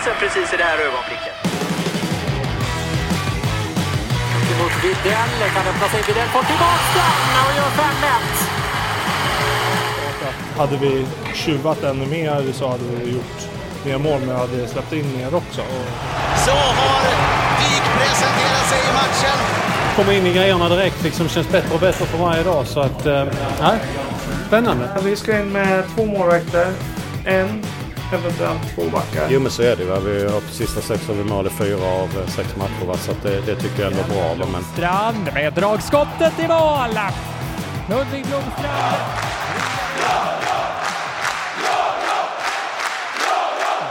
balansen precis i det här ögonblicket. Mot Widell, kan öppna sig. Widell får tillbaka den och gör 5-1. Hade vi tjuvat ännu mer så hade vi gjort mer mål, men jag hade släppt in mer också. Och Så har Dyk presenterat sig i matchen. komma in i grejerna direkt liksom känns bättre och bättre för varje dag. Så att, eh, nej, spännande. vi ska in med två målvakter, en, eventuellt två backar. Jo men så är det ju. Vi har på sista sex har vi mål i fyra av eh, sex matcher. Va? Så det, det tycker jag ändå är bra. Va? Men Strand med dragskottet i mål. Ludvig Blomstrand.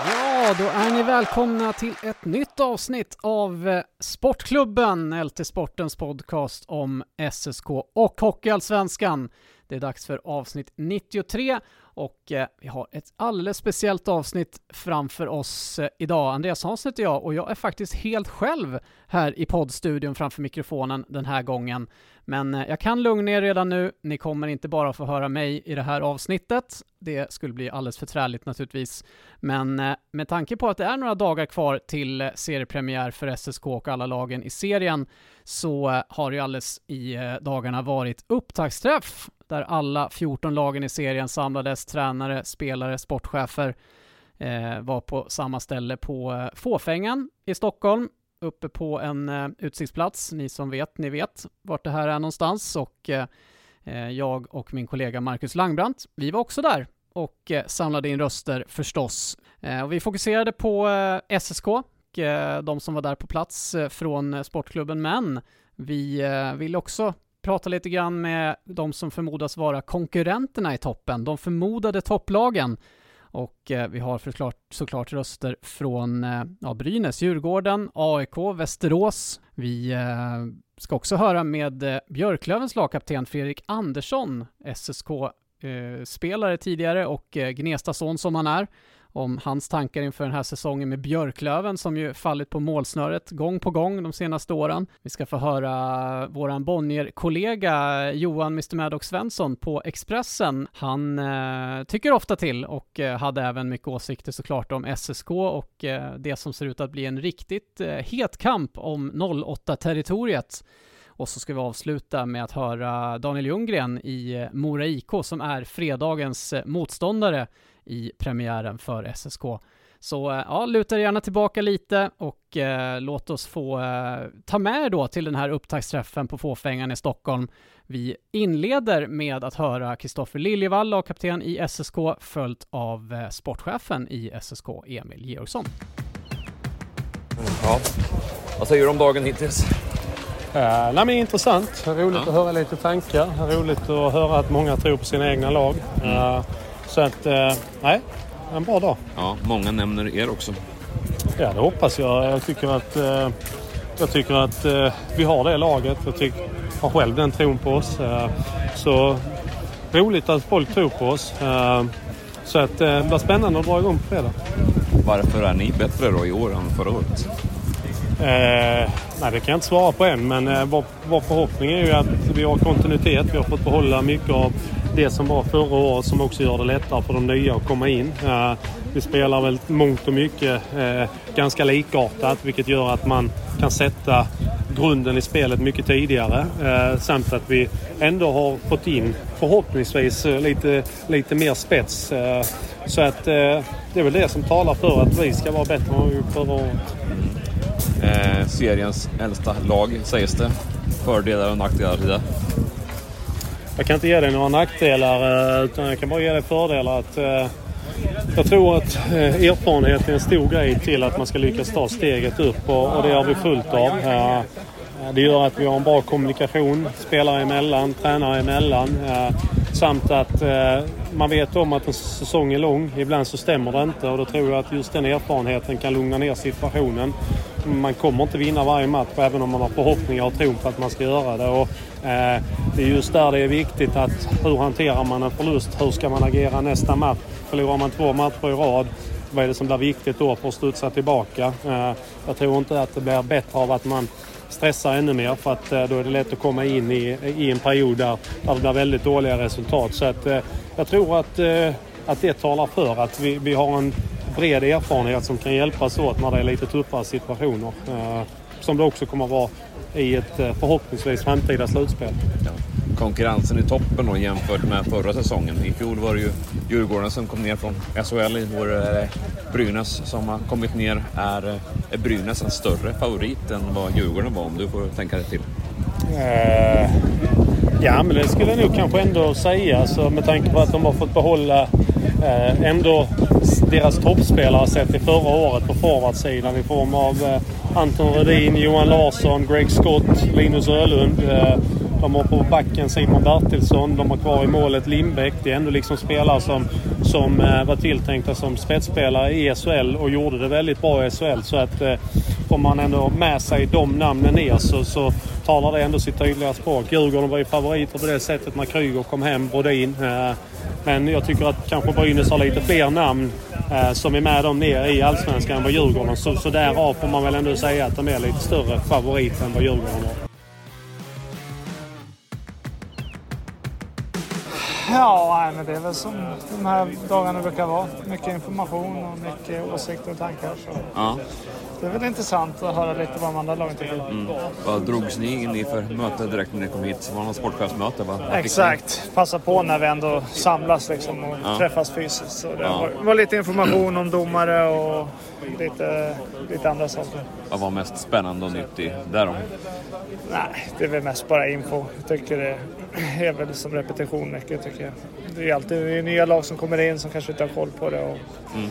Ja, då är ni välkomna till ett nytt avsnitt av eh, Sportklubben, LT Sportens podcast om SSK och Hockeyallsvenskan. Det är dags för avsnitt 93 och eh, vi har ett alldeles speciellt avsnitt framför oss eh, idag. Andreas Hansson heter jag och jag är faktiskt helt själv här i poddstudion framför mikrofonen den här gången. Men eh, jag kan lugna er redan nu. Ni kommer inte bara få höra mig i det här avsnittet. Det skulle bli alldeles för träligt naturligtvis. Men eh, med tanke på att det är några dagar kvar till eh, seriepremiär för SSK och alla lagen i serien så har det ju alldeles i eh, dagarna varit upptaktsträff där alla 14 lagen i serien samlades, tränare, spelare, sportchefer eh, var på samma ställe på eh, Fåfängan i Stockholm uppe på en eh, utsiktsplats. Ni som vet, ni vet vart det här är någonstans och eh, eh, jag och min kollega Marcus Langbrandt, vi var också där och eh, samlade in röster förstås. Eh, och vi fokuserade på eh, SSK och eh, de som var där på plats eh, från eh, sportklubben, men vi vill också prata lite grann med de som förmodas vara konkurrenterna i toppen, de förmodade topplagen. Och vi har förklart, såklart röster från ja, Brynäs, Djurgården, AIK, Västerås. Vi ska också höra med Björklövens lagkapten Fredrik Andersson, SSK-spelare tidigare och Gnestason som han är, om hans tankar inför den här säsongen med Björklöven som ju fallit på målsnöret gång på gång de senaste åren. Vi ska få höra våran Bonnier-kollega Johan Mr Maddox Svensson på Expressen. Han eh, tycker ofta till och eh, hade även mycket åsikter såklart om SSK och eh, det som ser ut att bli en riktigt eh, het kamp om 08-territoriet. Och så ska vi avsluta med att höra Daniel Ljunggren i eh, Mora IK som är fredagens eh, motståndare i premiären för SSK. Så eh, ja, luta er gärna tillbaka lite och eh, låt oss få eh, ta med er då till den här upptaktsträffen på Fåfängan i Stockholm. Vi inleder med att höra Kristoffer Liljevall, lagkapten i SSK, följt av eh, sportchefen i SSK, Emil Georgsson. Ja. Vad säger du om dagen hittills? Eh, nej, men intressant. Roligt att höra lite tankar. Roligt att höra att många tror på sina egna lag. Eh, så att, eh, nej, en bra dag. Ja, många nämner er också. Ja, det hoppas jag. Jag tycker att, eh, jag tycker att eh, vi har det laget. Jag tycker, har själv den tron på oss. Så roligt att folk tror på oss. Så att, det blir spännande att dra igång på fredag. Varför är ni bättre då i år än förra året? Eh, nej, det kan jag inte svara på än, men eh, vår, vår förhoppning är ju att vi har kontinuitet. Vi har fått behålla mycket av det som var förra året som också gör det lättare för de nya att komma in. Eh, vi spelar väl mångt och mycket eh, ganska likartat, vilket gör att man kan sätta grunden i spelet mycket tidigare. Eh, samt att vi ändå har fått in, förhoppningsvis, eh, lite, lite mer spets. Eh, så att eh, det är väl det som talar för att vi ska vara bättre än vad vi gjort förra året. Eh, seriens äldsta lag sägs det. Fördelar och nackdelar i det. Jag kan inte ge dig några nackdelar eh, utan jag kan bara ge dig fördelar. Att, eh, jag tror att eh, erfarenhet är en stor grej till att man ska lyckas ta steget upp och, och det har vi fullt av. Eh, eh, Det gör att vi har en bra kommunikation spelare emellan, tränare emellan. eh, Samt att eh, man vet om att en säsong är lång. Ibland så stämmer det inte och då tror jag att just den erfarenheten kan lugna ner situationen. Man kommer inte vinna varje match även om man har förhoppningar och tro på att man ska göra det. Och, Eh, det är just där det är viktigt att hur hanterar man en förlust? Hur ska man agera nästa match? Förlorar man två matcher i rad vad är det som blir viktigt då för att studsa tillbaka? Eh, jag tror inte att det blir bättre av att man stressar ännu mer för att eh, då är det lätt att komma in i, i en period där, där det blir väldigt dåliga resultat. Så att, jag tror att, att det talar för att vi, vi har en bred erfarenhet som kan hjälpas åt när det är lite tuffare situationer. Som det också kommer att vara i ett eh, förhoppningsvis framtida slutspel. Konkurrensen i toppen då jämfört med förra säsongen. I fjol var det ju Djurgården som kom ner från SHL. I år är det Brynäs som har kommit ner. Är, eh, är Brynäs en större favorit än vad Djurgården var om du får tänka dig till? Eh, ja, men det skulle jag nog kanske ändå säga. Alltså, med tanke på att de har fått behålla eh, Eh, ändå deras toppspelare sett i förra året på forwardsidan i form av eh, Anton Rödin, Johan Larsson, Greg Scott, Linus Ölund. Eh, de har på backen Simon Bertilsson. De har kvar i målet Lindbäck. Det är ändå liksom spelare som, som var tilltänkta som spetsspelare i SHL och gjorde det väldigt bra i SHL. Så att får man ändå med sig de namnen ner så, så talar det ändå sitt tydliga språk. Djurgården var ju favoriter på det sättet när Kryger kom hem, Brodin. Eh, men jag tycker att kanske Brynäs har lite fler namn eh, som är med dem ner i Allsvenskan än vad Djurgården. Så, så därav får man väl ändå säga att de är lite större favorit än vad Djurgården var. Ja, men det är väl som de här dagarna brukar vara. Mycket information och mycket åsikter och tankar. Så Ja. Det är väl intressant att höra lite vad de andra lagen tycker. Mm. Vad drogs ni in i för möte direkt när ni kom hit? Var det något sportchefsmöte? va? Exakt. Passa på när vi ändå samlas liksom och Ja. träffas fysiskt. Så det Ja. var, var lite information om domare och lite, lite andra saker. Vad var mest spännande och nytt i då? Nej, det är väl mest bara info. Jag tycker det är väl som repetition mycket tycker jag. Det är alltid det är nya lag som kommer in som kanske inte har koll på det. Och Mm.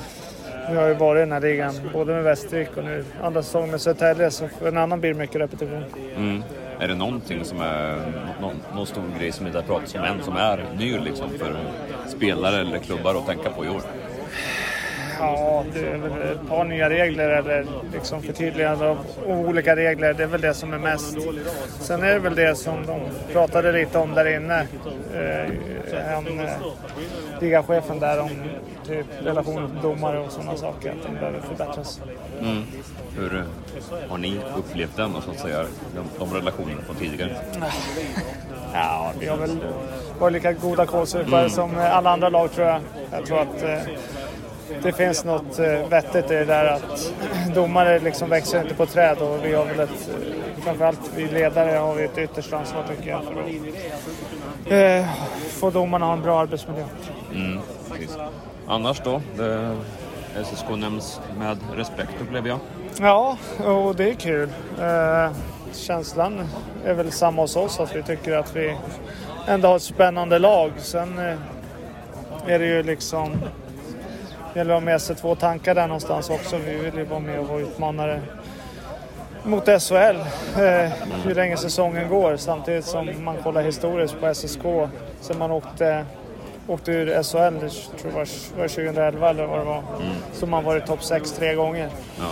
Nu har jag ju varit i den här ligan, både med Västervik och nu andra säsongen med Södertälje, så för en annan blir det mycket repetition. Mm. Är det någonting som är någon, någon stor grej som inte har pratats om än som är ny liksom för spelare eller klubbar att tänka på i år? Ja, det är väl ett par nya regler eller liksom förtydligande av olika regler. Det är väl det som är mest. Sen är det väl det som de pratade lite om där inne. Eh, eh, ligachefen där om typ relationen till domare och sådana saker. Att de behöver förbättras. Mm. Hur eh, har ni upplevt den och så att säga, de, de relationerna från tidigare? Ja, vi har väl varit lika goda kålsupare Mm. som alla andra lag tror jag. Jag tror att eh, det finns något eh, vettigt i det där att domare liksom växer inte på träd och vi har väl ett, eh, framförallt vi ledare har vi ett yttersta ansvar tycker jag för att eh, få domarna att ha en bra arbetsmiljö. Mm, precis. Annars då? Det, SSK nämns med respekt upplever jag. Ja, och det är kul. Eh, känslan är väl samma hos oss, att vi tycker att vi ändå har ett spännande lag. Sen eh, är det ju liksom... Det gäller att ha med sig två tankar där någonstans också. Vi vill ju vara med och vara utmanare mot SHL eh, hur länge säsongen går. Samtidigt som man kollar historiskt på SSK sen man åkte, åkte ur SHL, jag tror var, var det 2011 eller vad det var, så man varit topp 6 tre gånger. Ja.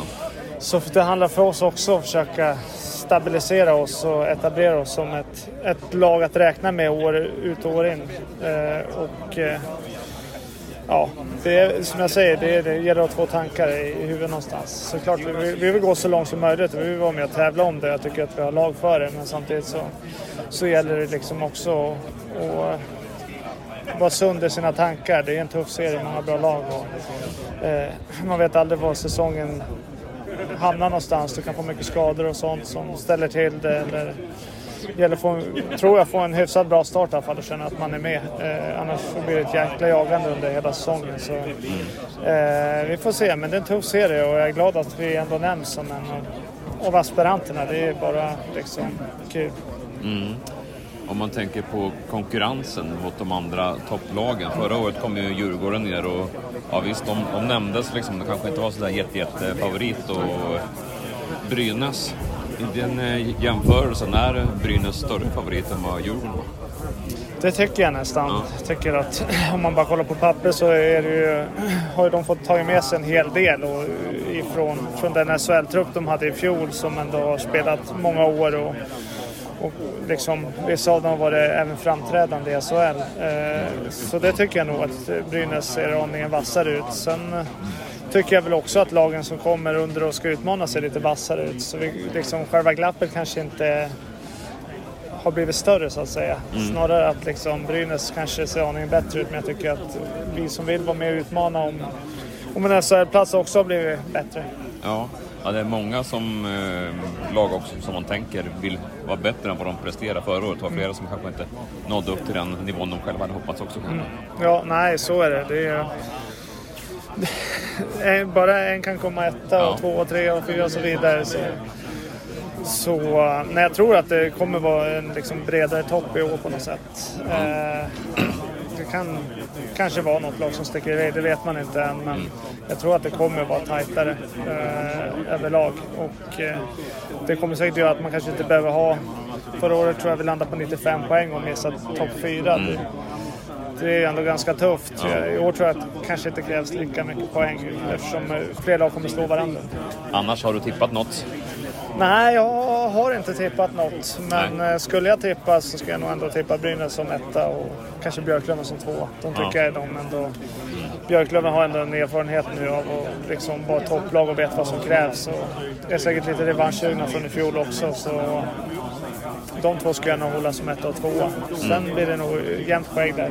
Så det handlar för oss också att försöka stabilisera oss och etablera oss som ett, ett lag att räkna med år ut och år in. Eh, och eh, ja, det är, som jag säger, det, är, det gäller att ha två tankar i, i huvudet någonstans. Såklart, vi, vi vill gå så långt som möjligt och vi vill vara med och tävla om det. Jag tycker att vi har lag för det, men samtidigt så, så gäller det liksom också att att vara sund i sina tankar. Det är en tuff serie, många bra lag. Och, eh, man vet aldrig var säsongen hamnar någonstans. Du kan få mycket skador och sånt som ställer till det. Eller, det gäller att få, tror jag, få en hyfsat bra start i alla fall och känna att man är med. Eh, annars blir det ett jäkla jagande under hela säsongen. Så, eh, vi får se, men det är en tuff serie och jag är glad att vi ändå nämns som en av, aspiranterna. Det är bara liksom kul. Mm. Om man tänker på konkurrensen mot de andra topplagen. Förra året kom ju Djurgården ner och ja, visst, de, de nämndes liksom. De kanske inte var sådär jätte, jätte favorit och Brynäs i den eh, jämförelsen, är Brynäs större favorit än vad Djurgården var? Det tycker jag nästan. Ja. Jag tycker att om man bara kollar på papper så ju, har ju de fått ta med sig en hel del och ifrån från den SHL-trupp de hade i fjol som ändå har spelat många år och, och liksom, vissa av dem har varit även framträdande i SHL. Eh, så det tycker jag nog att Brynäs ser aningen vassare ut. Sen tycker jag väl också att lagen som kommer under och ska utmana ser lite vassare ut. Så vi, liksom, själva glappet kanske inte har blivit större så att säga. Mm. Snarare att liksom Brynäs kanske ser aningen bättre ut men jag tycker att vi som vill vara med och utmana om, om en SHL-plats också har blivit bättre. Ja. ja, det är många som eh, lag också som man tänker vill vara bättre än vad de presterade förra året. Det var flera som kanske inte nådde upp till den nivån de själva hade hoppats också. Mm. Ja, nej så är det. det är, bara en kan komma etta ja. och två och tre och fyra och så vidare. Så så nej, jag tror att det kommer vara en liksom, bredare topp i år på något sätt. Eh, det kan kanske vara något lag som sticker iväg, det vet man inte än. Men jag tror att det kommer vara tajtare eh, överlag. Och eh, det kommer säkert göra att man kanske inte behöver ha... Förra året tror jag vi landade på 95 poäng och missade topp 4. Mm. Det, är ändå ganska tufft. Ja. I år tror jag att det kanske inte krävs lika mycket poäng eftersom fler lag kommer slå varandra. Annars har du tippat något? Nej, jag har inte tippat något. Men Nej. Eh, skulle jag tippa så skulle jag nog ändå tippa Brynäs som etta och kanske Björklöven som två. De tycker ja. jag är de ändå. Björklöven har ändå en erfarenhet nu av att liksom vara topplag och vet vad som krävs. Och det är säkert lite revanschsugna från i fjol också. Så de två skulle jag nog hålla som etta och tvåa. Sen mm. blir det nog jämnt poäng där,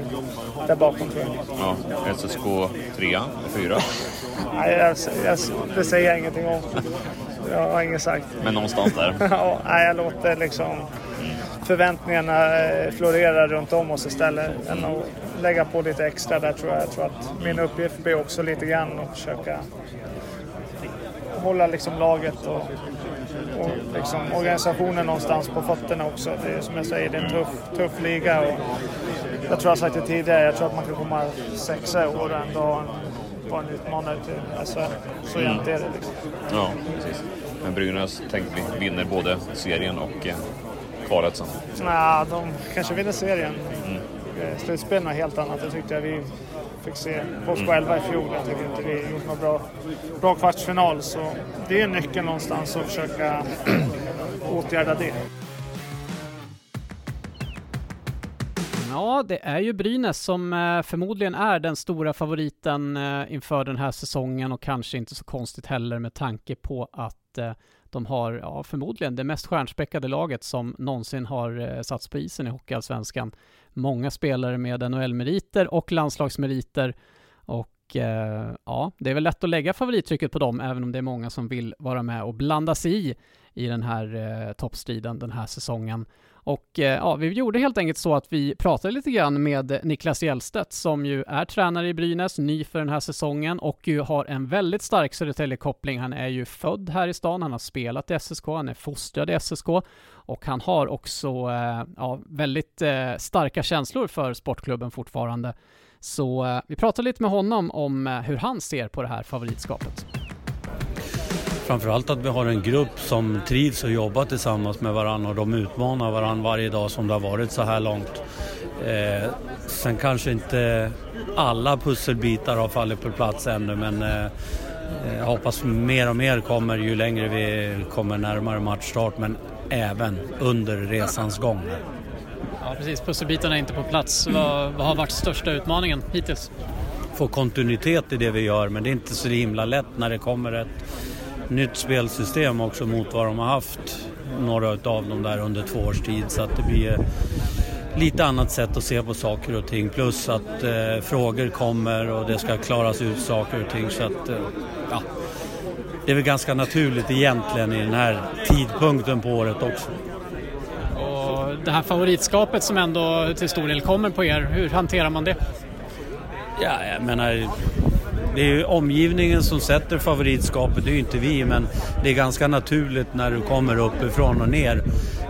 där bakom tror jag. Ja, SSK trea fyra? Nej, jag, jag, det säger jag ingenting om. Jag har inget sagt. Men någonstans där? ja, jag låter liksom förväntningarna eh, florera runt om oss istället. Än att lägga på lite extra där tror jag. Jag tror att min uppgift blir också lite grann att försöka hålla liksom laget och, och liksom organisationen någonstans på fötterna också. Det är som jag säger, det är en tuff, tuff liga. Och jag tror jag sagt det tidigare, jag tror att man kan komma sexa i år och ändå vara en utmanare till SHL. Så mm. jämnt är det liksom. Ja, precis. Men Brynäs tänkte vi vinner både serien och eh, kvalet sen? Nej, de kanske vinner serien. Mm. Eh, slutspel är helt annat. Det tyckte jag vi fick se på oss själva i fjol. Jag tycker inte vi gjort någon bra, bra kvartsfinal. Så det är nyckeln någonstans att försöka åtgärda det. Ja, det är ju Brynäs som eh, förmodligen är den stora favoriten eh, inför den här säsongen och kanske inte så konstigt heller med tanke på att eh, de har ja, förmodligen det mest stjärnspäckade laget som någonsin har satts på isen i Hockeyallsvenskan. Många spelare med NHL-meriter och landslagsmeriter och eh, ja, det är väl lätt att lägga favorittrycket på dem, även om det är många som vill vara med och blanda sig i i den här eh, toppstriden den här säsongen. Och eh, ja, vi gjorde helt enkelt så att vi pratade lite grann med Niklas Hjellstedt som ju är tränare i Brynäs, ny för den här säsongen och ju har en väldigt stark Södertälje-koppling. Han är ju född här i stan, han har spelat i SSK, han är fostrad i SSK och han har också eh, ja, väldigt eh, starka känslor för sportklubben fortfarande. Så vi pratade lite med honom om hur han ser på det här favoritskapet. Framförallt att vi har en grupp som trivs och jobbar tillsammans med varandra och de utmanar varandra varje dag som det har varit så här långt. Eh, sen kanske inte alla pusselbitar har fallit på plats ännu men eh, jag hoppas mer och mer kommer ju längre vi kommer närmare matchstart men även under resans gång. Ja precis, pusselbitarna är inte på plats. Vad, vad har varit största utmaningen hittills? Få kontinuitet i det vi gör men det är inte så himla lätt när det kommer ett nytt spelsystem också mot vad de har haft, några av dem där under två års tid. Så att det blir lite annat sätt att se på saker och ting. Plus att eh, frågor kommer och det ska klaras ut saker och ting. Så att, eh, ja, det är väl ganska naturligt egentligen i den här tidpunkten på året också. Och det här favoritskapet som ändå till stor del kommer på er, hur hanterar man det? Ja, jag menar, det är ju omgivningen som sätter favoritskapet, det är ju inte vi, men det är ganska naturligt när du kommer uppifrån och ner.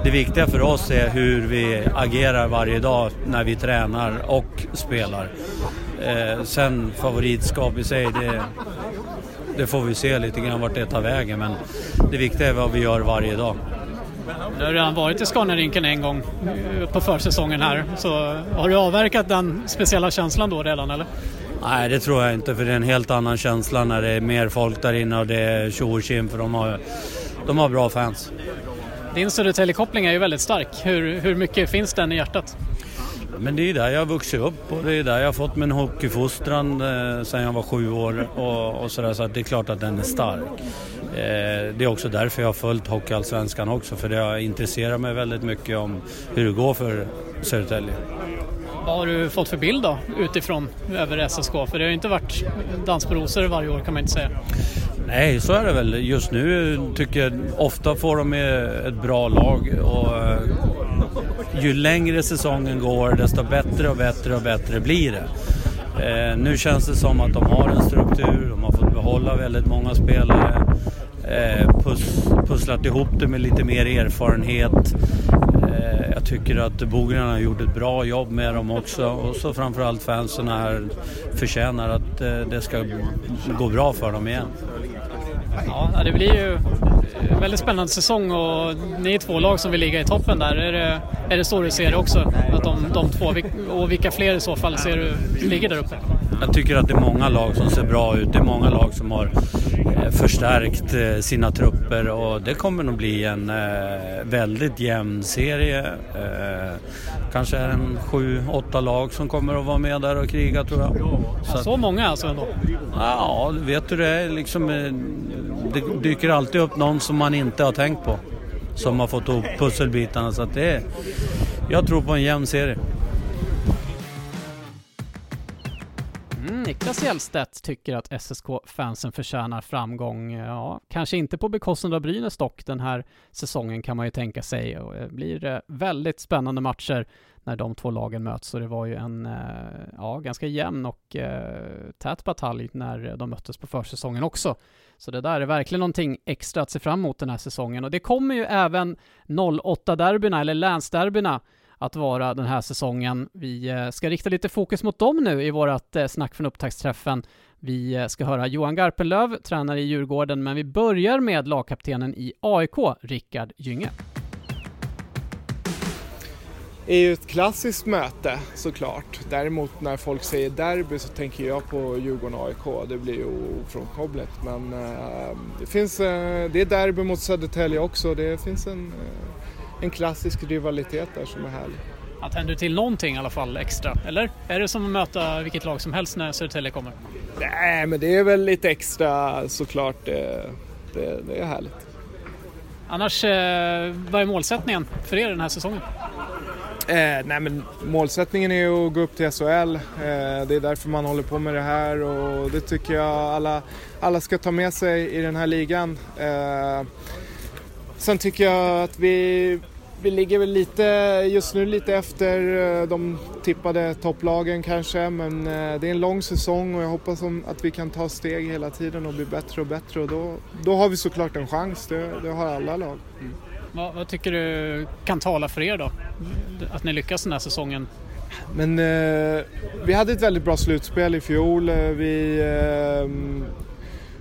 Det viktiga för oss är hur vi agerar varje dag när vi tränar och spelar. Eh, sen favoritskap i sig, det, det får vi se lite grann vart det tar vägen, men det viktiga är vad vi gör varje dag. Du har redan varit i Scanarinken en gång eh, på försäsongen här. Så har du avverkat den speciella känslan då redan eller? Nej, det tror jag inte för det är en helt annan känsla när det är mer folk där inne och det är tjo för de har, de har bra fans. Din Södertälje-koppling är ju väldigt stark. Hur, hur mycket finns den i hjärtat? Men det är där jag har vuxit upp och det är där jag har fått min hockeyfostran eh, sedan jag var sju år och, och sådär så att det är klart att den är stark. Eh, det är också därför jag har följt Hockeyallsvenskan också för det har intresserat mig väldigt mycket om hur det går för Södertälje. Vad har du fått för bild då utifrån över SSK? För det har ju inte varit dans på rosor varje år kan man inte säga. Nej, så är det väl. Just nu tycker jag ofta får de ett bra lag och eh, ju längre säsongen går desto bättre och bättre och bättre blir det. Eh, nu känns det som att de har en struktur, de har fått behålla väldigt många spelare, eh, pusslat ihop det med lite mer erfarenhet. Eh, jag tycker att Bogren har gjort ett bra jobb med dem också och så framförallt fansen här förtjänar att eh, det ska gå bra för dem igen. Ja, det blir ju en väldigt spännande säsong och ni är två lag som vill ligga i toppen där. Är det, är det så du ser det också? Att de, de två, och vilka fler i så fall ser du ligger där uppe? Jag tycker att det är många lag som ser bra ut. Det är många lag som har förstärkt eh, sina trupper och det kommer nog bli en eh, väldigt jämn serie. Kanske är en sju, åtta lag som kommer att vara med där och kriga tror jag. Så, så många alltså ändå? Ja, vet du det liksom, det dyker alltid upp någon som man inte har tänkt på. Som har fått ihop pusselbitarna så att det är, jag tror på en jämn serie. Niklas Hjelstedt tycker att SSK-fansen förtjänar framgång. Ja, kanske inte på bekostnad av Brynäs dock den här säsongen kan man ju tänka sig. Och det blir eh, väldigt spännande matcher när de två lagen möts. och det var ju en eh, ja, ganska jämn och tät batalj när de möttes på försäsongen också. Så det där är verkligen någonting extra att se fram emot den här säsongen. Och det kommer ju även 08-derbyna, eller länsderbyna, att vara den här säsongen. Vi eh, ska rikta lite fokus mot dem nu i vårt eh, snack från upptaktsträffen. Vi eh, ska höra Johan Garpenlöv, tränare i Djurgården, men vi börjar med lagkaptenen i AIK, Rickard Gynge. Det är ju ett klassiskt möte såklart. Däremot när folk säger derby så tänker jag på Djurgården-AIK. Det blir ju ofrånkomligt. Men äh, det finns, äh, det är derby mot Södertälje också. Det finns en äh, en klassisk rivalitet där som är härlig. Att händer till någonting i alla fall extra, eller? Är det som att möta vilket lag som helst när Södertälje kommer? Nej, men det är väl lite extra såklart. Det, det, det är härligt. Annars, eh, vad är målsättningen för er den här säsongen? Eh, nej men målsättningen är att gå upp till SHL. Eh, det är därför man håller på med det här och det tycker jag alla, alla ska ta med sig i den här ligan. Eh, Sen tycker jag att vi, vi ligger väl lite, just nu lite efter eh, de tippade topplagen kanske men eh, det är en lång säsong och jag hoppas att vi kan ta steg hela tiden och bli bättre och bättre och då, då har vi såklart en chans, det, det har alla lag. Mm. Vad, vad, tycker du kan tala för er då? Att ni lyckas den här säsongen? Men eh, vi hade ett väldigt bra slutspel i fjol. Eh, vi eh,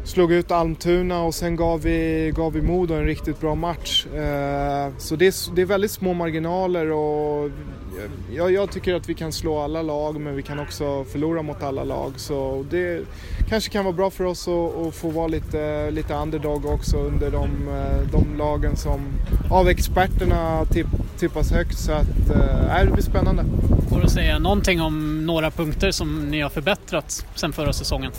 slog ut Almtuna och sen gav vi, gav vi Modo en riktigt bra match. Eh, så det är, det är väldigt små marginaler och eh, jag, jag, tycker att vi kan slå alla lag men vi kan också förlora mot alla lag. Så det kanske kan vara bra för oss att, att få vara lite, lite underdog också under de, eh, de lagen som av experterna tipp, tippas högt. Så att, äh, det blir spännande. Går det att säga någonting om några punkter som ni har förbättrat sen förra säsongen?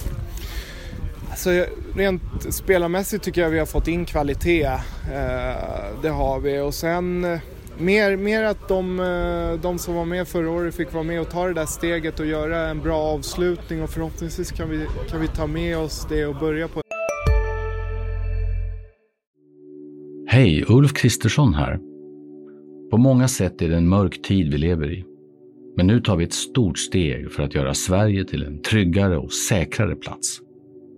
Alltså, rent spelarmässigt tycker jag vi har fått in kvalitet. Eh, det har vi. Och sen eh, mer, mer att de, eh, de som var med förra året fick vara med och ta det där steget och göra en bra avslutning och förhoppningsvis kan vi, kan vi ta med oss det och börja på Hej, Ulf Kristersson här. På många sätt är det en mörk tid vi lever i. Men nu tar vi ett stort steg för att göra Sverige till en tryggare och säkrare plats.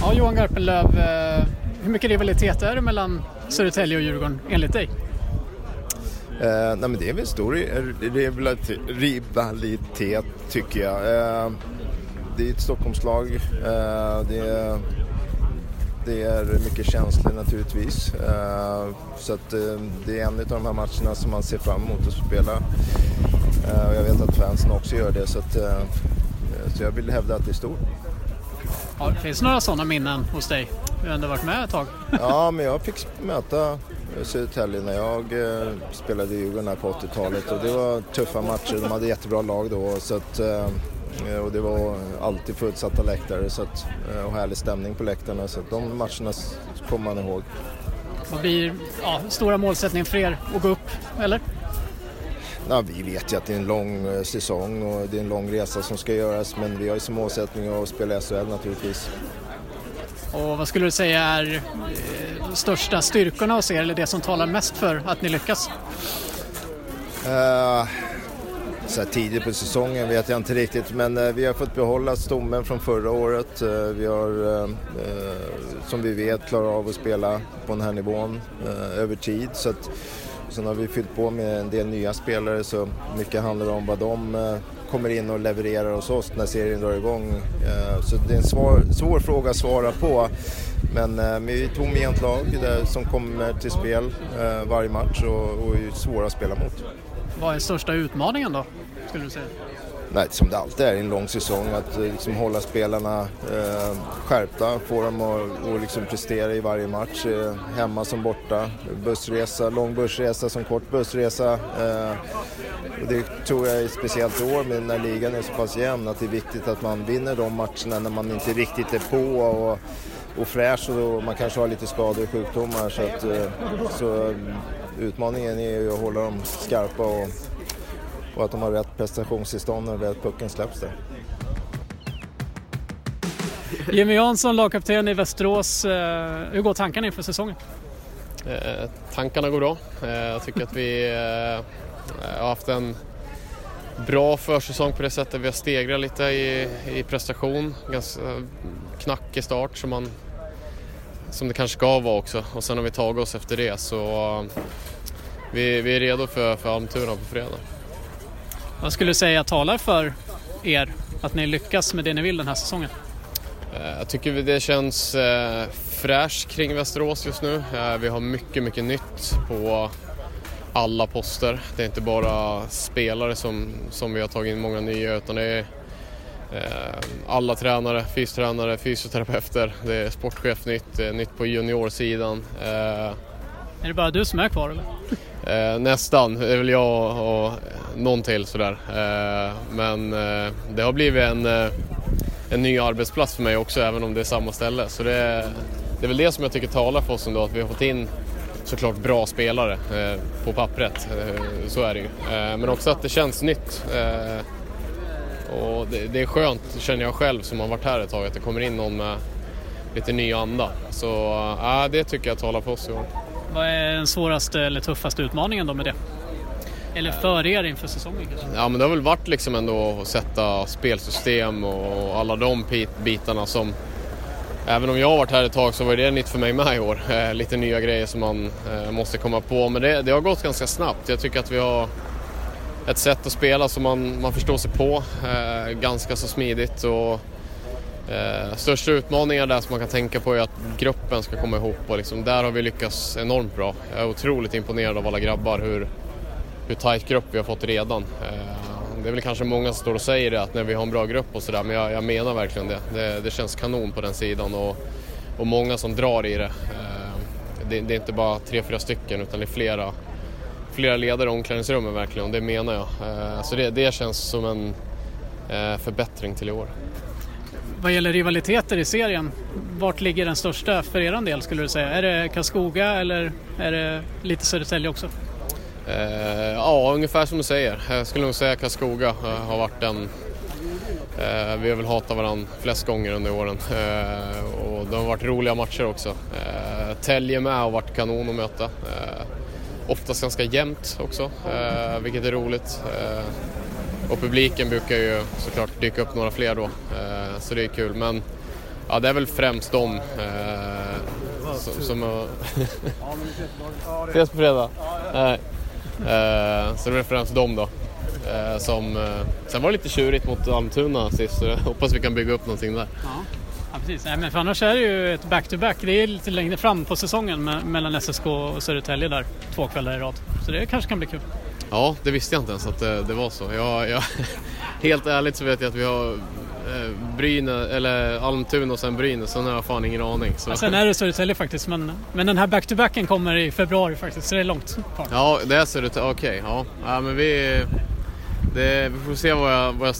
Ja, Johan Garpenlöv, eh, hur mycket rivalitet är det mellan Södertälje och Djurgården enligt dig? Eh, nej men det är väl stor eh, rivalitet, rivalitet tycker jag. Eh, det är ett Stockholmslag. Eh, det, är, det är mycket känslor naturligtvis. Eh, så att, eh, det är en av de här matcherna som man ser fram emot att spela. och jag vet att fansen också gör det. Så, att, så jag vill hävda att det är stort. Ja, det finns några sådana minnen hos dig? Du har ändå varit med ett tag. ja, men jag fick möta Södertälje när jag eh, spelade i Djurgården på 80-talet och det var tuffa matcher. De hade jättebra lag då så att, eh, och det var alltid fullsatta läktare så att, eh, och härlig stämning på läktarna så att de matcherna kommer man ihåg. Vad blir ja, stora målsättningen för er att gå upp, eller? Ja, vi vet ju att det är en lång eh, säsong och det är en lång resa som ska göras men vi har ju som målsättning att spela SHL naturligtvis. Och vad skulle du säga är eh, största styrkorna hos er eller det som talar mest för att ni lyckas? Uh, så tidigt på säsongen vet jag inte riktigt men vi har fått behålla stommen från förra året. Vi har som vi vet klarat av att spela på den här nivån över tid. Så att, Sen har vi fyllt på med en del nya spelare så mycket handlar om vad de eh, kommer in och levererar hos oss när serien drar igång. Eh, så det är en svår, svår fråga att svara på. Men eh, vi är ett homogent lag som kommer till spel varje match och, och är svåra att spela mot. Vad är största utmaningen då, skulle du säga? Nej, som det alltid är i en lång säsong, att eh, liksom hålla spelarna eh, skärpta, få dem att och liksom prestera i varje match, eh, hemma som borta. Bussresa, lång bussresa som kort bussresa. Eh, och det tror jag är speciellt i år med när ligan är så pass jämn att det är viktigt att man vinner de matcherna när man inte riktigt är på och, och fräsch och man kanske har lite skador och sjukdomar. Så, att, eh, så utmaningen är ju att hålla dem skarpa och och att de har rätt prestationstillstånd när väl pucken släpps där. Jimmy Jansson, lagkapten i Västerås. Eh, hur går tankarna inför säsongen? Eh, tankarna går bra. Eh, jag tycker att vi eh, har haft en bra försäsong på det sättet. Vi har stegrat lite i, i prestation. Ganska knackig start som, man, som det kanske ska vara också. Och sen har vi tagit oss efter det så vi, vi är redo för, för Almtuna på fredag. Vad skulle du säga talar för er att ni lyckas med det ni vill den här säsongen? Eh, jag tycker det känns eh, fräscht kring Västerås just nu. Eh, vi har mycket, mycket nytt på alla poster. Det är inte bara spelare som, som vi har tagit in många nya utan det är alla tränare, fystränare, fysioterapeuter, det är sportchef nytt, nytt på juniorsidan. Är det bara du som är kvar eller? Eh, nästan, det är väl jag och någon till sådär. Eh, men eh, det har blivit en, eh, en ny arbetsplats för mig också även om det är samma ställe. Så det, det är väl det som jag tycker talar för oss ändå, att vi har fått in såklart bra spelare eh, på pappret. Eh, så är det ju. Eh, men också att det känns nytt. Eh, och det, det, är skönt, känner jag själv som har varit här ett tag, att det kommer in någon med lite ny anda. Så eh, det tycker jag talar för oss i år. Vad är den svåraste eller tuffaste utmaningen då med det? Eller för er inför säsongen kanske? Ja men det har väl varit liksom ändå att sätta spelsystem och alla de bitarna som Även om jag har varit här ett tag så var det nytt för mig med i år. Eh, lite nya grejer som man eh, måste komma på. Men det, det, har gått ganska snabbt. Jag tycker att vi har ett sätt att spela som man, man förstår sig på. Eh, ganska så smidigt. Och Eh, största utmaningen där som man kan tänka på är att gruppen ska komma ihop och liksom, där har vi lyckats enormt bra. Jag är otroligt imponerad av alla grabbar, hur, hur tajt grupp vi har fått redan. Eh, det är väl kanske många som står och säger det, att när vi har en bra grupp och sådär, men jag, jag, menar verkligen det. det. det. känns kanon på den sidan och, och många som drar i det. Eh, det. det. är inte bara tre, fyra stycken utan det är flera, flera ledare i omklädningsrummen verkligen och det menar jag. Eh, så det, det känns som en eh, förbättring till i år. Vad gäller rivaliteter i serien, vart ligger den största för er del skulle du säga? Är det Karlskoga eller är det lite Södertälje också? Eh, ja, ungefär som du säger. Jag skulle nog säga Karlskoga eh, har varit den eh, vi har väl hatat varandra flest gånger under åren eh, och det har varit roliga matcher också. Eh, Tälje med har varit kanon att möta. Eh, oftast ganska jämnt också, eh, vilket är roligt. Eh, och publiken brukar ju såklart dyka upp några fler då, eh, så det är kul. Men ja, det är väl främst de eh, som... som Ses på fredag? Nej. Eh, så det är främst de då. Eh, som, eh, sen var det lite tjurigt mot Almtuna sist, så jag hoppas vi kan bygga upp någonting där. Ja. Precis. Nej, men för annars är det ju ett back-to-back. Det är lite längre fram på säsongen med, mellan SSK och Södertälje där, två kvällar i rad. Så det kanske kan bli kul. Ja, det visste jag inte ens att det, det var så. Jag, jag, helt ärligt så vet jag att vi har eh, Bryne, eller Almtuna och sen Brynäs, sen har jag fan ingen aning. Så. Ja, sen är det Södertälje faktiskt, men, men den här back-to-backen kommer i februari faktiskt, så det är långt kvar. Ja, det är Södertälje, okej. Okay, ja. ja, men vi... Det, vi får se vad jag, vad jag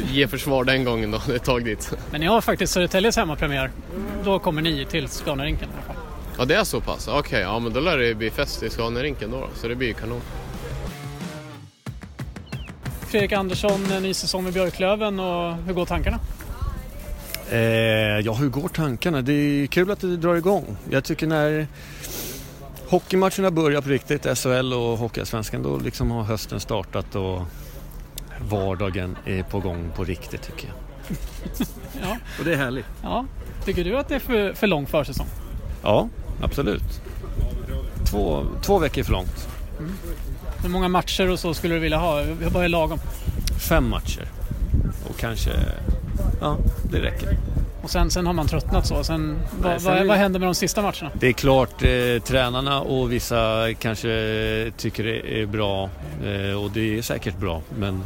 ger för svar den gången då, det är ett tag dit. Men ni har faktiskt Södertäljes hemmapremiär. Då kommer ni till Scanarinken i alla fall. Ja, det är så pass? Okej, okay, ja men då lär det bli fest i Scanarinken då, så det blir ju kanon. Fredrik Andersson, ny säsong med Björklöven och hur går tankarna? Eh, ja, hur går tankarna? Det är kul att det drar igång. Jag tycker när hockeymatcherna börjar på riktigt, SHL och Hockeyallsvenskan, då liksom har hösten startat och vardagen är på gång på riktigt tycker jag. ja. Och det är härligt. Ja. Tycker du att det är för, för lång försäsong? Ja, absolut. Två, två veckor för långt. Mm. Hur många matcher och så skulle du vilja ha? Vad är lagom? Fem matcher. Och kanske, ja, det räcker. Och sen, sen har man tröttnat så. Sen, Nej, vad, sen vad, vad, händer med de sista matcherna? Det är klart, eh, tränarna och vissa kanske tycker det är bra. Eh, och det är säkert bra. Men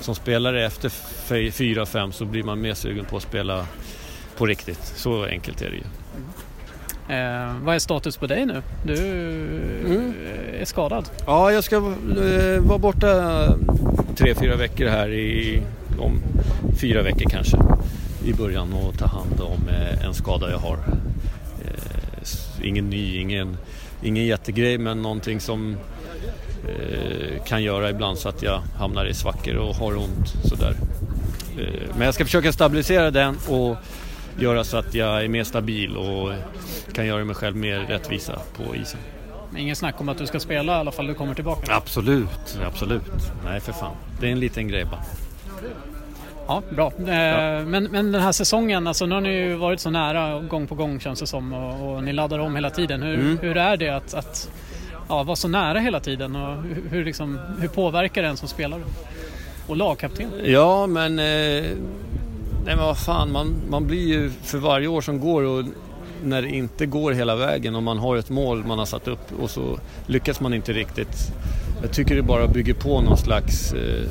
som spelare efter 4-5 så blir man mer sugen på att spela på riktigt. Så enkelt är det ju. Eh, vad är status på dig nu? Du mm. är skadad. Ja, jag ska eh, vara borta tre, fyra veckor här i, om fyra veckor kanske i början och ta hand om eh, en skada jag har. Eh, ingen ny, ingen, ingen jättegrej men någonting som eh, kan göra ibland så att jag hamnar i svackor och har ont sådär. Men jag ska försöka stabilisera den och göra så att jag är mer stabil och kan göra mig själv mer rättvisa på isen. Ingen snack om att du ska spela i alla fall du kommer tillbaka? Absolut, absolut. Nej för fan. Det är en liten grej bara. Ja, bra. Eh, ja. Men, men den här säsongen, alltså nu har ni ju varit så nära gång på gång känns det som och, och ni laddar om hela tiden. Hur, mm. hur är det att, att ja, vara så nära hela tiden och hur, hur, liksom, hur påverkar det en som spelare? Och lagkapten? Ja, men... Eh, nej men vad fan, man, man blir ju för varje år som går och när det inte går hela vägen och man har ett mål man har satt upp och så lyckas man inte riktigt. Jag tycker det bara bygger på någon slags eh,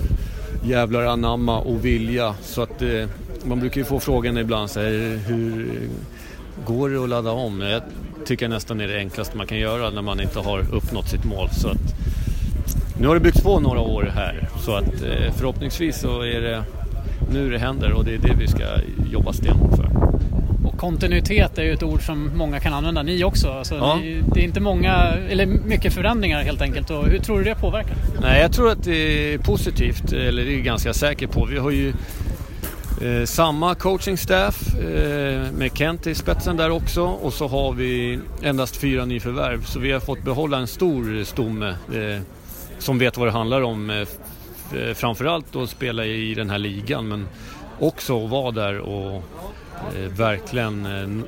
jävlar anamma och vilja. Så att eh, man brukar ju få frågan ibland så här, hur går det att ladda om? Jag tycker nästan det är det enklaste man kan göra när man inte har uppnått sitt mål. Så att, nu har det byggts på några år här så att eh, förhoppningsvis så är det nu det händer och det är det vi ska jobba stenhårt för. Och kontinuitet är ju ett ord som många kan använda, ni också. Alltså, ja. ni, det är inte många, eller mycket förändringar helt enkelt. Och hur tror du det påverkar? Nej, jag tror att det är positivt, eller det är jag ganska säker på. Vi har ju eh, samma coaching staff eh, med Kent i spetsen där också och så har vi endast fyra nyförvärv. Så vi har fått behålla en stor stomme eh, som vet vad det handlar om. Eh, framförallt att spela i den här ligan men också att vara där och eh, verkligen eh,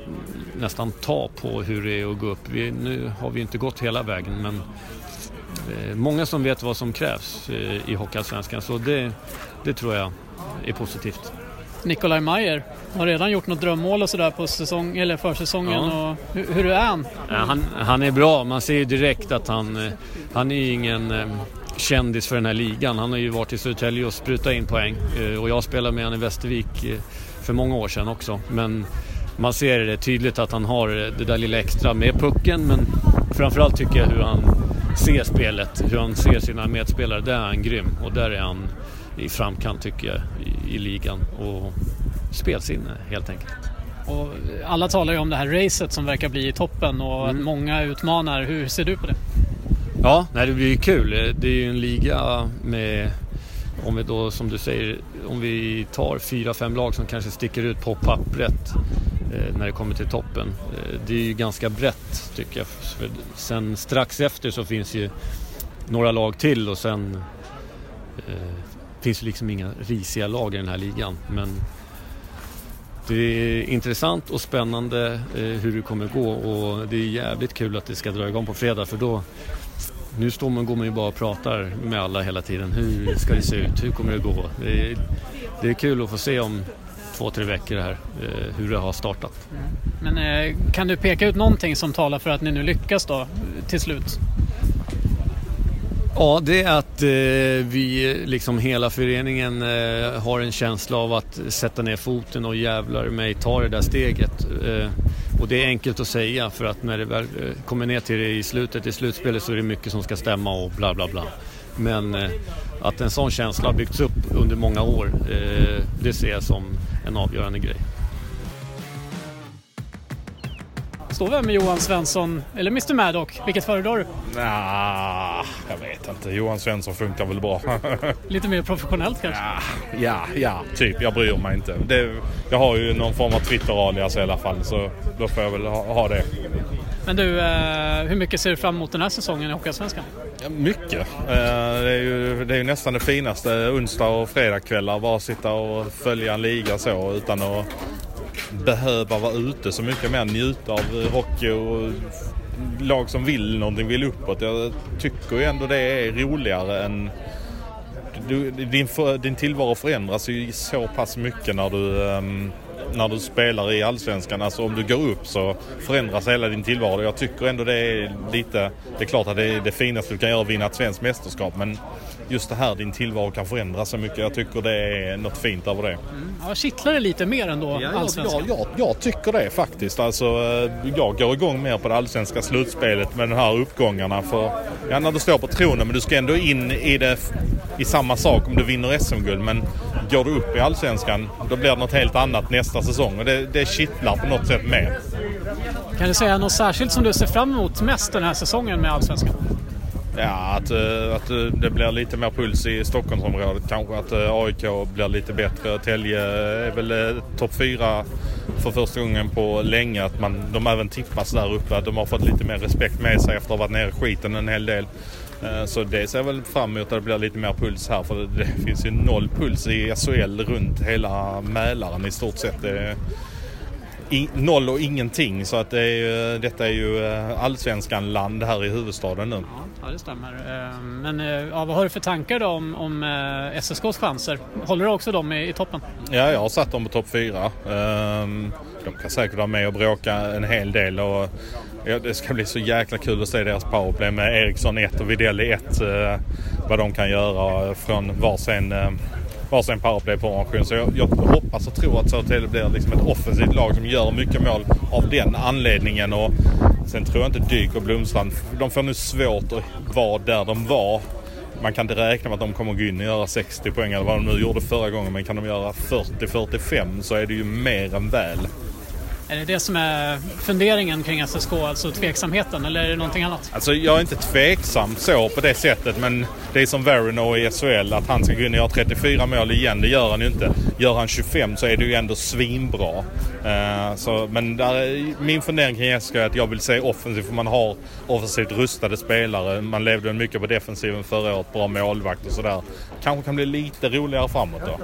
nästan ta på hur det är att gå upp. Vi, nu har vi inte gått hela vägen men många som vet vad som krävs i Hockeyallsvenskan så det, det tror jag är positivt. Nikolaj Mayer har redan gjort något drömmål och sådär på säsong, eller försäsongen. Ja. Och hur, hur är han? Han? Han är bra, man ser ju direkt att han, han är ingen kändis för den här ligan. Han har ju varit i Södertälje och sprutat in poäng och jag spelade med honom i Västervik för många år sedan också. Men man ser det tydligt att han har det där lilla extra med pucken men framförallt tycker jag hur han ser spelet, hur han ser sina medspelare. Där är han grym och där är han i framkant tycker jag i, i ligan. Och spelsinne helt enkelt. Och alla talar ju om det här racet som verkar bli i toppen och mm. många utmanar. Hur ser du på det? Ja, nej, det blir ju kul. Det är ju en liga med om vi då som du säger, om vi tar fyra, fem lag som kanske sticker ut på pappret eh, när det kommer till toppen. Eh, det är ju ganska brett tycker jag. För sen strax efter så finns ju några lag till och sen eh, finns det liksom inga risiga lag i den här ligan. Men det är intressant och spännande eh, hur det kommer gå och det är jävligt kul att det ska dra igång på fredag för då nu står man, går man ju bara och pratar med alla hela tiden. Hur ska det se ut? Hur kommer det gå? Det är, det är kul att få se om två, tre veckor här eh, hur det har startat. Men eh, kan du peka ut någonting som talar för att ni nu lyckas då till slut? Ja, det är att eh, vi, liksom hela föreningen, eh, har en känsla av att sätta ner foten och jävlar mig ta det där steget. Eh, och det är enkelt att säga för att när det väl eh, kommer ner till det i slutet, i slutspelet så är det mycket som ska stämma och bla bla bla. Men eh, att en sån känsla har byggts upp under många år, eh, det ser jag som en avgörande grej. Står vi med Johan Svensson eller Mr Maddock? Vilket föredrar du? Nah, jag vet inte. Johan Svensson funkar väl bra. Lite mer professionellt kanske? ja, ja, typ. Jag bryr mig inte. Det, jag har ju någon form av Twitter-alias i alla fall så då får jag väl ha, ha det. Men du, eh, hur mycket ser du fram emot den här säsongen i Hockeyallsvenskan? Ja, mycket. Eh, det, är ju, det är ju nästan det finaste. Onsdag och fredagkvällar. Bara sitta och följa en liga så utan att behöva vara ute så mycket mer. Njuta av eh, hockey och lag som vill någonting, vill uppåt. Jag tycker ju ändå det är roligare än... Du, din, för, din tillvaro förändras ju så pass mycket när du, um, när du spelar i Allsvenskan. Alltså om du går upp så förändras hela din tillvaro. Jag tycker ändå det är lite... Det är klart att det är det finaste du kan göra vinna ett svenskt mästerskap men just det här, din tillvaro kan förändras så mycket. Jag tycker det är något fint över det. Mm. Ja, kittlar det lite mer ändå, ja, allsvenskan? Ja, ja, jag tycker det faktiskt. Alltså, jag går igång mer på det allsvenska slutspelet med de här uppgångarna. För, ja, när du står på tronen, men du ska ändå in i det i samma sak om du vinner SM-guld. Men går du upp i allsvenskan, då blir det något helt annat nästa säsong. Och det, det kittlar på något sätt mer. Kan du säga något särskilt som du ser fram emot mest den här säsongen med allsvenskan? Ja, att, eh, att eh, det blir lite mer puls i Stockholmsområdet kanske. Att eh, AIK blir lite bättre. Tälje är väl topp fyra för första gången på länge. Att man, de även tippas där uppe. Att de har fått lite mer respekt med sig efter att ha varit nere i skiten en hel del. Så det ser jag väl fram emot att det blir lite mer puls här. För det finns ju noll puls i SHL runt hela Mälaren i stort sett. Det, i, noll och ingenting. Så att det är, detta är ju allsvenskan land här i huvudstaden nu. Ja, det stämmer. Men ja, vad har du för tankar då om, om SSKs chanser? Håller du också dem i, i toppen? Ja, jag har satt dem på topp fyra. De kan säkert vara med och bråka en hel del. Och det ska bli så jäkla kul att se deras powerplay med Eriksson 1 och Widell 1. Vad de kan göra från varsin varsin powerplay-formation. Så jag, jag hoppas och tror att Södertälje blir liksom ett offensivt lag som gör mycket mål av den anledningen. Och sen tror jag inte Dyk och Blomstrand, de får nu svårt att vara där de var. Man kan inte räkna med att de kommer gå in och göra 60 poäng eller vad de nu gjorde förra gången. Men kan de göra 40-45 så är det ju mer än väl. Är det det som är funderingen kring SSK, alltså tveksamheten, eller är det någonting annat? Alltså jag är inte tveksam så på det sättet, men det är som Verino i SHL, att han ska gå in och göra 34 mål igen, det gör han ju inte. Gör han 25 så är det ju ändå svinbra. Uh, så, men där, min fundering kring SSK är att jag vill se offensivt, för man har offensivt rustade spelare. Man levde mycket på defensiven förra året, bra målvakt och sådär. Kanske kan bli lite roligare framåt då.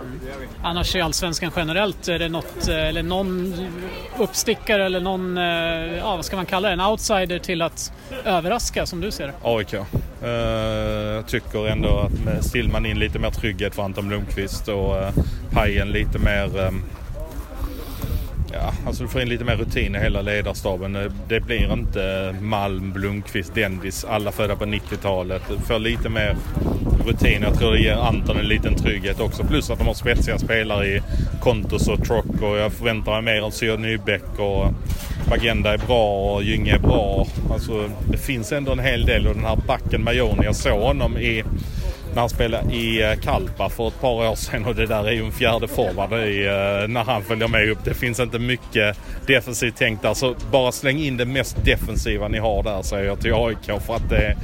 Annars i Allsvenskan generellt, är det något, eller någon uppstickare eller någon, eh, ja vad ska man kalla det, en outsider till att överraska som du ser det? AIK. Eh, jag tycker ändå att med Stillman in lite mer trygghet för Anton Blomqvist och eh, Pajen lite mer Ja, alltså du får in lite mer rutin i hela ledarstaben. Det blir inte Malm, Blomqvist, Dendis, alla födda på 90-talet. Du får lite mer rutin. Jag tror det ger Anton en liten trygghet också. Plus att de har spetsiga spelare i Kontos och Trock och jag förväntar mig mer av Syr Nybäck och Agenda är bra och Gynge är bra. Alltså det finns ändå en hel del och den här backen Majoni, jag såg honom i när han spelade i eh, Kalpa för ett par år sedan och det där är ju en fjärde forward i, eh, när han följer med upp. Det finns inte mycket defensivt tänkt där så bara släng in det mest defensiva ni har där säger jag till AIK för att det,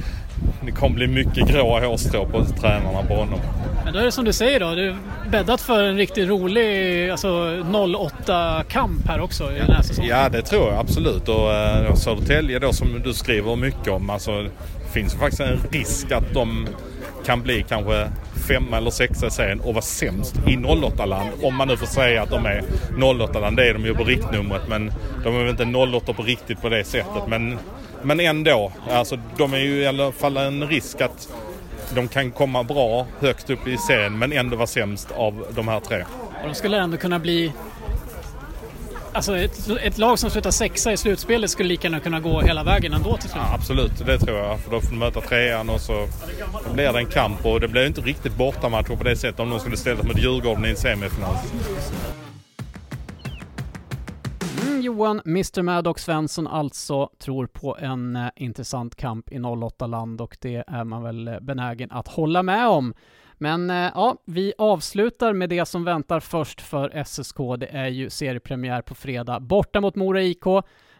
det kommer bli mycket gråa hårstrå på tränarna på honom. Men då är det som du säger då, det är bäddat för en riktigt rolig alltså 08-kamp här också i den här säsongen. Ja det tror jag absolut och uh, Södertälje då som du skriver mycket om, alltså det finns faktiskt en risk att de kan bli kanske femma eller sexa i serien och vara sämst i 08-land. Om man nu får säga att de är 08-land. Det är de ju på riktnumret men de är väl inte 08 på riktigt på det sättet. Men, men ändå, alltså de är ju i alla fall en risk att de kan komma bra högt upp i serien men ändå vara sämst av de här tre. Och de skulle ändå kunna bli Alltså ett, ett, lag som slutar sexa i slutspelet skulle lika gärna kunna gå hela vägen ändå till slut. Ja, absolut, det tror jag. För då får de möta trean och så blir det en kamp. Och det blir inte riktigt bortamatcher på det sättet om de skulle ställas mot Djurgården i en semifinal. Johan, Mr Maddox Svensson alltså tror på en eh, intressant kamp i 08-land och det är man väl eh, benägen att hålla med om. Men eh, ja, vi avslutar med det som väntar först för SSK. Det är ju seriepremiär på fredag borta mot Mora IK.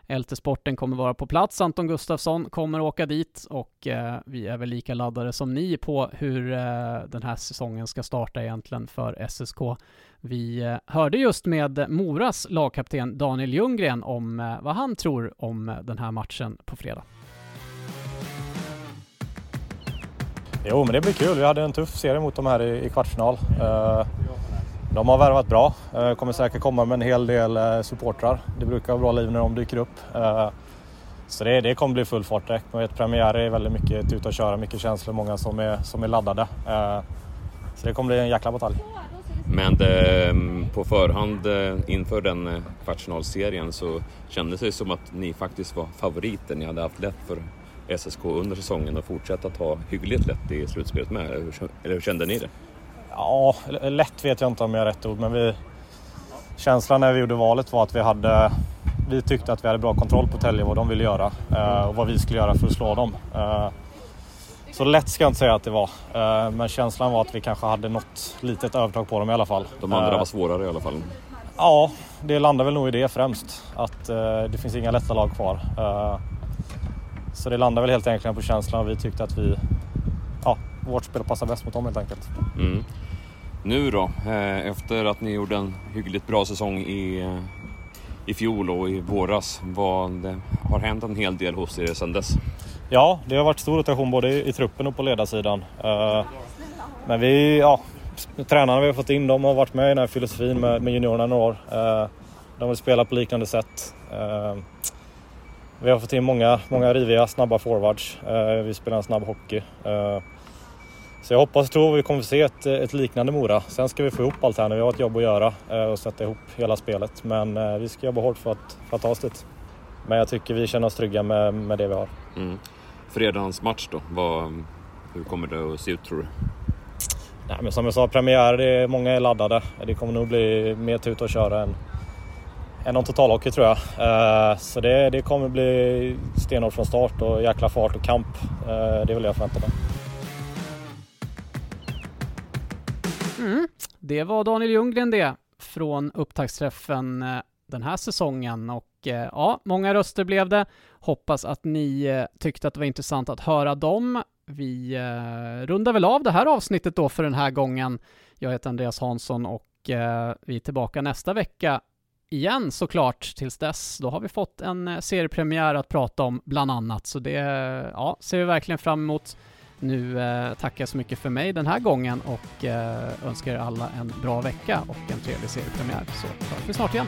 LT-sporten kommer vara på plats. Anton Gustafsson kommer åka dit och eh, vi är väl lika laddade som ni på hur eh, den här säsongen ska starta egentligen för SSK. Vi eh, hörde just med Moras lagkapten Daniel Ljunggren om eh, vad han tror om eh, den här matchen på fredag. Jo, men det blir kul. Vi hade en tuff serie mot dem här i, kvartsfinal. De har värvat bra. Kommer säkert komma med en hel del supportrar. Det brukar vara bra liv när de dyker upp. Så det, det kommer bli full fart direkt. Man vet premiär är väldigt mycket ut och köra, mycket känslor, många som är, som är laddade. Så det kommer bli en jäkla batalj. Men det, på förhand eh, inför den eh, kvartsfinalserien så kändes det som att ni faktiskt var favoriter. Ni hade haft lätt för SSK under säsongen och fortsätta ta hyggligt lätt i slutspelet med? Eller hur kände ni det? Ja, lätt vet jag inte om jag är rätt ord, men vi, känslan när vi gjorde valet var att vi hade vi tyckte att vi hade bra kontroll på Tälje vad de ville göra eh, och vad vi skulle göra för att slå dem. Eh, Eh, så lätt ska jag inte säga att det var, eh, men känslan var att vi kanske hade något litet övertag på dem i alla fall. De andra var svårare i alla fall? Ja, det landar väl nog i det främst. Att det finns inga lätta lag kvar. Så det landar väl helt enkelt på känslan och vi tyckte att vi, ja, vårt spel passar bäst mot dem helt enkelt. Mm. Nu då, eh, efter att ni gjorde en hyggligt bra säsong i, eh, i fjol och i våras, vad har hänt en hel del hos er sedan dess? Ja, det har varit stor rotation både i truppen och på ledarsidan. Eh, men vi, ja, tränarna vi har fått in, de har varit med i den här filosofin med, med juniorerna några år. Eh, de vill spela på liknande sätt. Eh, vi har fått in många, många riviga, snabba forwards. Vi spelar en snabb hockey. Så jag hoppas och tror att vi kommer att se ett, ett, liknande Mora. Sen ska vi få ihop allt här nu. Vi har ett jobb att göra och sätta ihop hela spelet. Men vi ska jobba hårt för att, för att ta oss dit. Men jag tycker vi känner oss trygga med, med det vi har. Mm. Fredagens match då, Vad, hur kommer det att se ut tror du? Nej, men som jag sa, premiär, det är, många är laddade. Det kommer nog bli mer tuta och köra än, än någon totalhockey tror jag. Uh, så det, det kommer bli stenhårt från start och jäkla fart och kamp. Uh, det vill jag förvänta mig. Mm. Det var Daniel Ljunggren det, från upptaktsträffen eh, den här säsongen och ja, många röster blev det. Hoppas att ni eh, tyckte att det var intressant att höra dem. Vi eh, rundar väl av det här avsnittet då för den här gången. Jag heter Andreas Hansson och eh, vi är tillbaka nästa vecka igen såklart tills dess. Då har vi fått en seriepremiär att prata om bland annat, så det ja, ser vi verkligen fram emot. Nu eh, tackar jag så mycket för mig den här gången och eh, önskar er alla en bra vecka och en trevlig seriepremiär, så hörs vi snart igen.